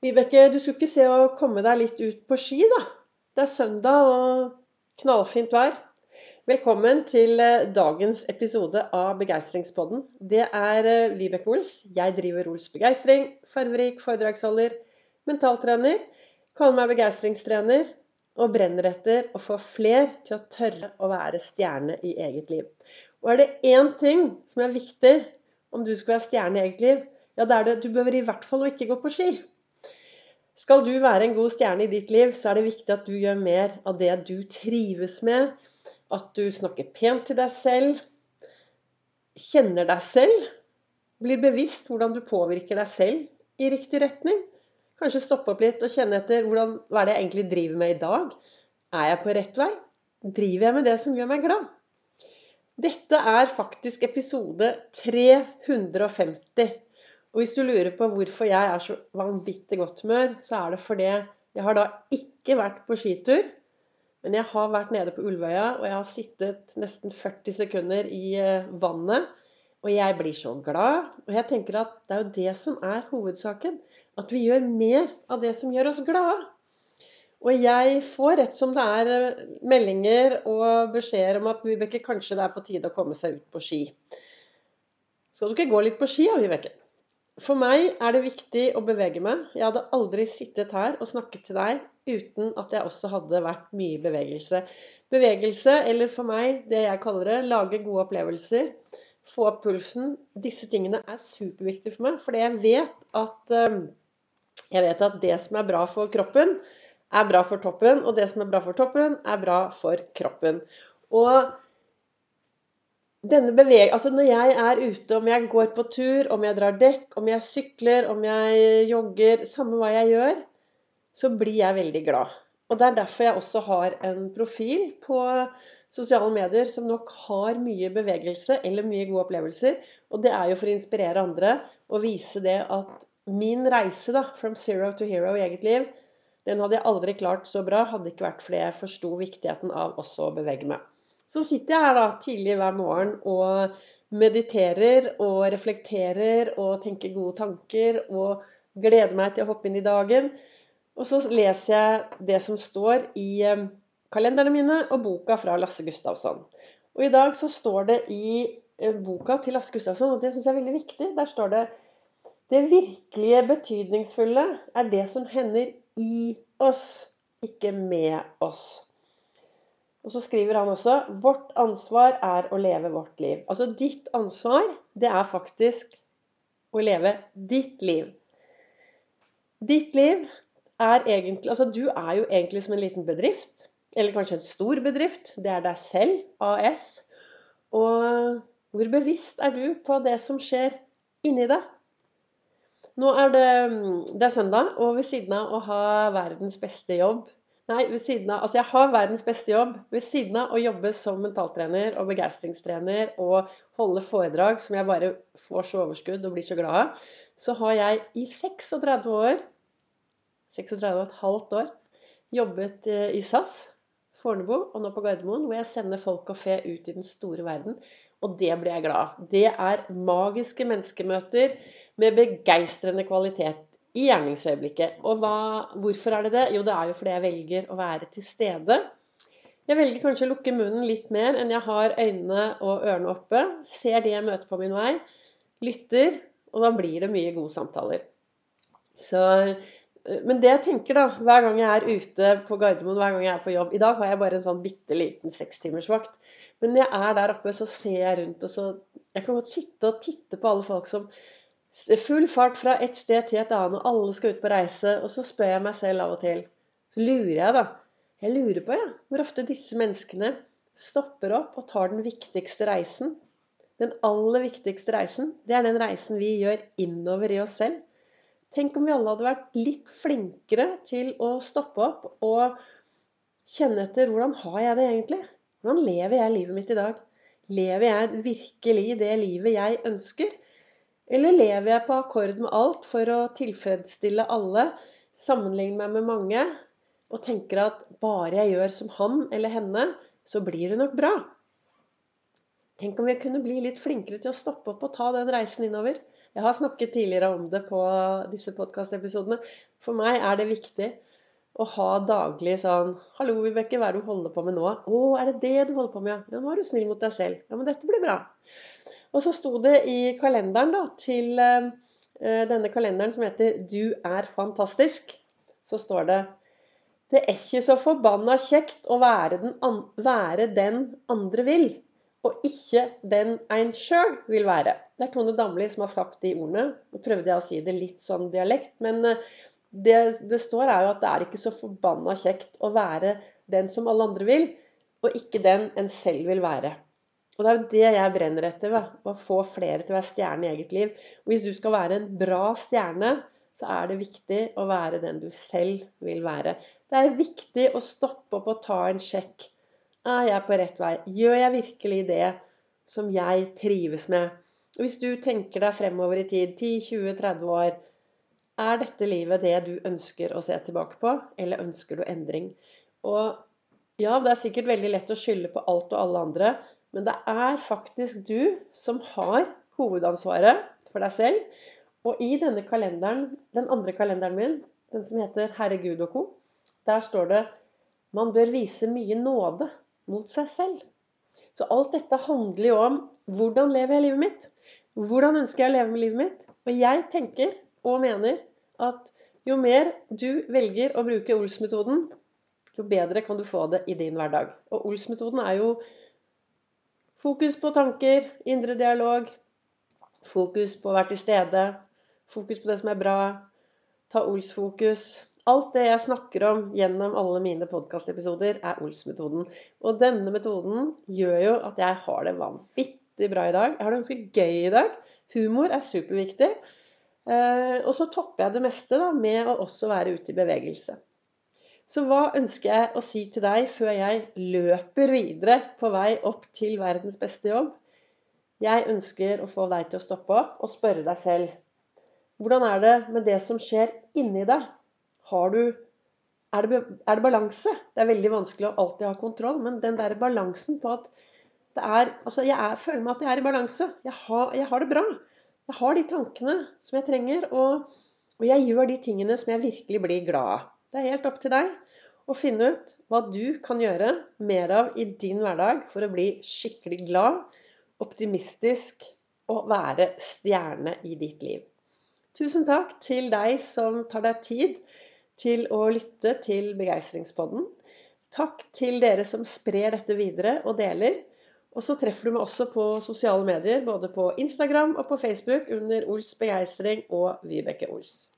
Vibeke, du skulle ikke se å komme deg litt ut på ski, da? Det er søndag og knallfint vær. Velkommen til eh, dagens episode av Begeistringspodden. Det er eh, Vibeke Ols. Jeg driver Ols Begeistring. Farverik foredragsholder. Mentaltrener. Kaller meg begeistringstrener. Og brenner etter å få fler til å tørre å være stjerne i eget liv. Og er det én ting som er viktig om du skal være stjerne i eget liv, ja, det er det du behøver i hvert fall ikke gå på ski. Skal du være en god stjerne i ditt liv, så er det viktig at du gjør mer av det du trives med. At du snakker pent til deg selv, kjenner deg selv, blir bevisst hvordan du påvirker deg selv i riktig retning. Kanskje stoppe opp litt og kjenne etter hvordan, hva er det jeg egentlig driver med i dag. Er jeg på rett vei? Driver jeg med det som gjør meg glad? Dette er faktisk episode 350. Og hvis du lurer på hvorfor jeg er så vanvittig godt humør, så er det fordi jeg har da ikke vært på skitur. Men jeg har vært nede på Ulvøya, og jeg har sittet nesten 40 sekunder i eh, vannet. Og jeg blir så glad. Og jeg tenker at det er jo det som er hovedsaken. At vi gjør mer av det som gjør oss glade. Og jeg får rett som det er eh, meldinger og beskjeder om at Vibeke, kanskje det er på tide å komme seg ut på ski. Skal du ikke gå litt på ski, da, Vibeke? For meg er det viktig å bevege meg. Jeg hadde aldri sittet her og snakket til deg uten at jeg også hadde vært mye i bevegelse. Bevegelse, eller for meg det jeg kaller det, lage gode opplevelser, få opp pulsen. Disse tingene er superviktige for meg, fordi jeg vet at eh, jeg vet at det som er bra for kroppen, er bra for toppen, og det som er bra for toppen, er bra for kroppen. Og denne beveg... Altså når jeg er ute, om jeg går på tur, om jeg drar dekk, om jeg sykler, om jeg jogger Samme hva jeg gjør, så blir jeg veldig glad. Og det er derfor jeg også har en profil på sosiale medier som nok har mye bevegelse eller mye gode opplevelser. Og det er jo for å inspirere andre og vise det at min reise da, from zero to hero i eget liv, den hadde jeg aldri klart så bra hadde ikke vært fordi jeg forsto viktigheten av også å bevege meg. Så sitter jeg her da tidlig hver morgen og mediterer og reflekterer og tenker gode tanker og gleder meg til å hoppe inn i dagen. Og så leser jeg det som står i eh, kalenderne mine og boka fra Lasse Gustavsson. Og i dag så står det i eh, boka til Lasse Gustavsson, og det syns jeg er veldig viktig, der står det det virkelige betydningsfulle er det som hender i oss, ikke med oss. Og så skriver han også vårt ansvar er å leve vårt liv. Altså ditt ansvar, det er faktisk å leve ditt liv. Ditt liv er egentlig Altså du er jo egentlig som en liten bedrift. Eller kanskje en stor bedrift. Det er deg selv, AS. Og hvor bevisst er du på det som skjer inni deg? Nå er det, det er søndag, og ved siden av å ha verdens beste jobb Nei, ved siden av Altså, jeg har verdens beste jobb. Ved siden av å jobbe som mentaltrener og begeistringstrener og holde foredrag som jeg bare får så overskudd og blir så glad av, så har jeg i 36 år 36, et halvt år jobbet eh, i SAS, Fornebu og nå på Gardermoen, hvor jeg sender folk og fe ut i den store verden. Og det blir jeg glad av. Det er magiske menneskemøter med begeistrende kvalitet i gjerningsøyeblikket. Og hva, hvorfor er det det? Jo, det er jo fordi jeg velger å være til stede. Jeg velger kanskje å lukke munnen litt mer enn jeg har øynene og ørene oppe. Ser de jeg møter på min vei. Lytter. Og da blir det mye gode samtaler. Så, men det jeg tenker da, hver gang jeg er ute på Gardermoen, hver gang jeg er på jobb I dag har jeg bare en sånn bitte liten sekstimersvakt. Men når jeg er der oppe, så ser jeg rundt, og så Jeg kan godt sitte og titte på alle folk som Full fart fra et sted til et annet, og alle skal ut på reise. Og så spør jeg meg selv av og til. Så lurer jeg, da. Jeg lurer på ja, hvor ofte disse menneskene stopper opp og tar den viktigste reisen. Den aller viktigste reisen, det er den reisen vi gjør innover i oss selv. Tenk om vi alle hadde vært litt flinkere til å stoppe opp og kjenne etter hvordan har jeg det egentlig? Hvordan lever jeg livet mitt i dag? Lever jeg virkelig det livet jeg ønsker? Eller lever jeg på akkord med alt for å tilfredsstille alle, sammenligne meg med mange, og tenker at bare jeg gjør som han eller henne, så blir det nok bra? Tenk om jeg kunne bli litt flinkere til å stoppe opp og ta den reisen innover. Jeg har snakket tidligere om det på disse podkastepisodene. For meg er det viktig å ha daglig sånn 'Hallo, Vibeke, hva er det du holder på med nå?' 'Å, er det det du holder på med?' 'Ja, nå er du snill mot deg selv.' 'Ja, men dette blir bra.' Og så sto det i kalenderen da, til uh, denne kalenderen som heter 'Du er fantastisk', så står det det er ikke så forbanna kjekt å være den, være den, andre vil, og ikke den en sjøl vil være. Det er Tone Damli som har sagt de ordene. Nå prøvde jeg å si det litt sånn dialekt, men eh, det det står, er jo at det er ikke så forbanna kjekt å være den som alle andre vil, og ikke den en selv vil være. Og det er jo det jeg brenner etter. Å få flere til å være stjerne i eget liv. Og hvis du skal være en bra stjerne, så er det viktig å være den du selv vil være. Det er viktig å stoppe opp og ta en sjekk. Er jeg på rett vei? Gjør jeg virkelig det som jeg trives med? Og hvis du tenker deg fremover i tid, 10-20-30 år, er dette livet det du ønsker å se tilbake på, eller ønsker du endring? Og ja, det er sikkert veldig lett å skylde på alt og alle andre, men det er faktisk du som har hovedansvaret for deg selv. Og i denne kalenderen, den andre kalenderen min, den som heter Herre Gud og co., der står det man bør vise mye nåde mot seg selv. Så alt dette handler jo om hvordan lever jeg livet mitt? Hvordan ønsker jeg å leve med livet mitt? Og jeg tenker og mener at jo mer du velger å bruke Ols-metoden, jo bedre kan du få det i din hverdag. Og Ols-metoden er jo fokus på tanker, indre dialog, fokus på å være til stede, fokus på det som er bra, ta Ols-fokus, Alt det jeg snakker om gjennom alle mine podkastepisoder, er Ols-metoden. Og denne metoden gjør jo at jeg har det vanvittig bra i dag. Jeg har det ganske gøy i dag. Humor er superviktig. Eh, og så topper jeg det meste da, med å også være ute i bevegelse. Så hva ønsker jeg å si til deg før jeg løper videre på vei opp til verdens beste jobb? Jeg ønsker å få deg til å stoppe opp og spørre deg selv hvordan er det med det som skjer inni deg? Har du er det, er det, balanse? Det er veldig vanskelig å alltid ha kontroll, men den der balansen på at det er Altså, jeg er, føler meg at jeg er i balanse. Jeg har, jeg har, det bra. Jeg har de tankene som jeg trenger, og, og jeg gjør de tingene som jeg virkelig blir glad av. Det er helt opp til deg å finne ut hva du kan gjøre mer av i din hverdag for å bli skikkelig glad, optimistisk og være stjerne i ditt liv. Tusen takk til deg som tar deg tid til å lytte til Begeistringspodden. Takk til dere som sprer dette videre og deler. Og så treffer du meg også på sosiale medier, både på Instagram og på Facebook under Ols begeistring og Vibeke Ols.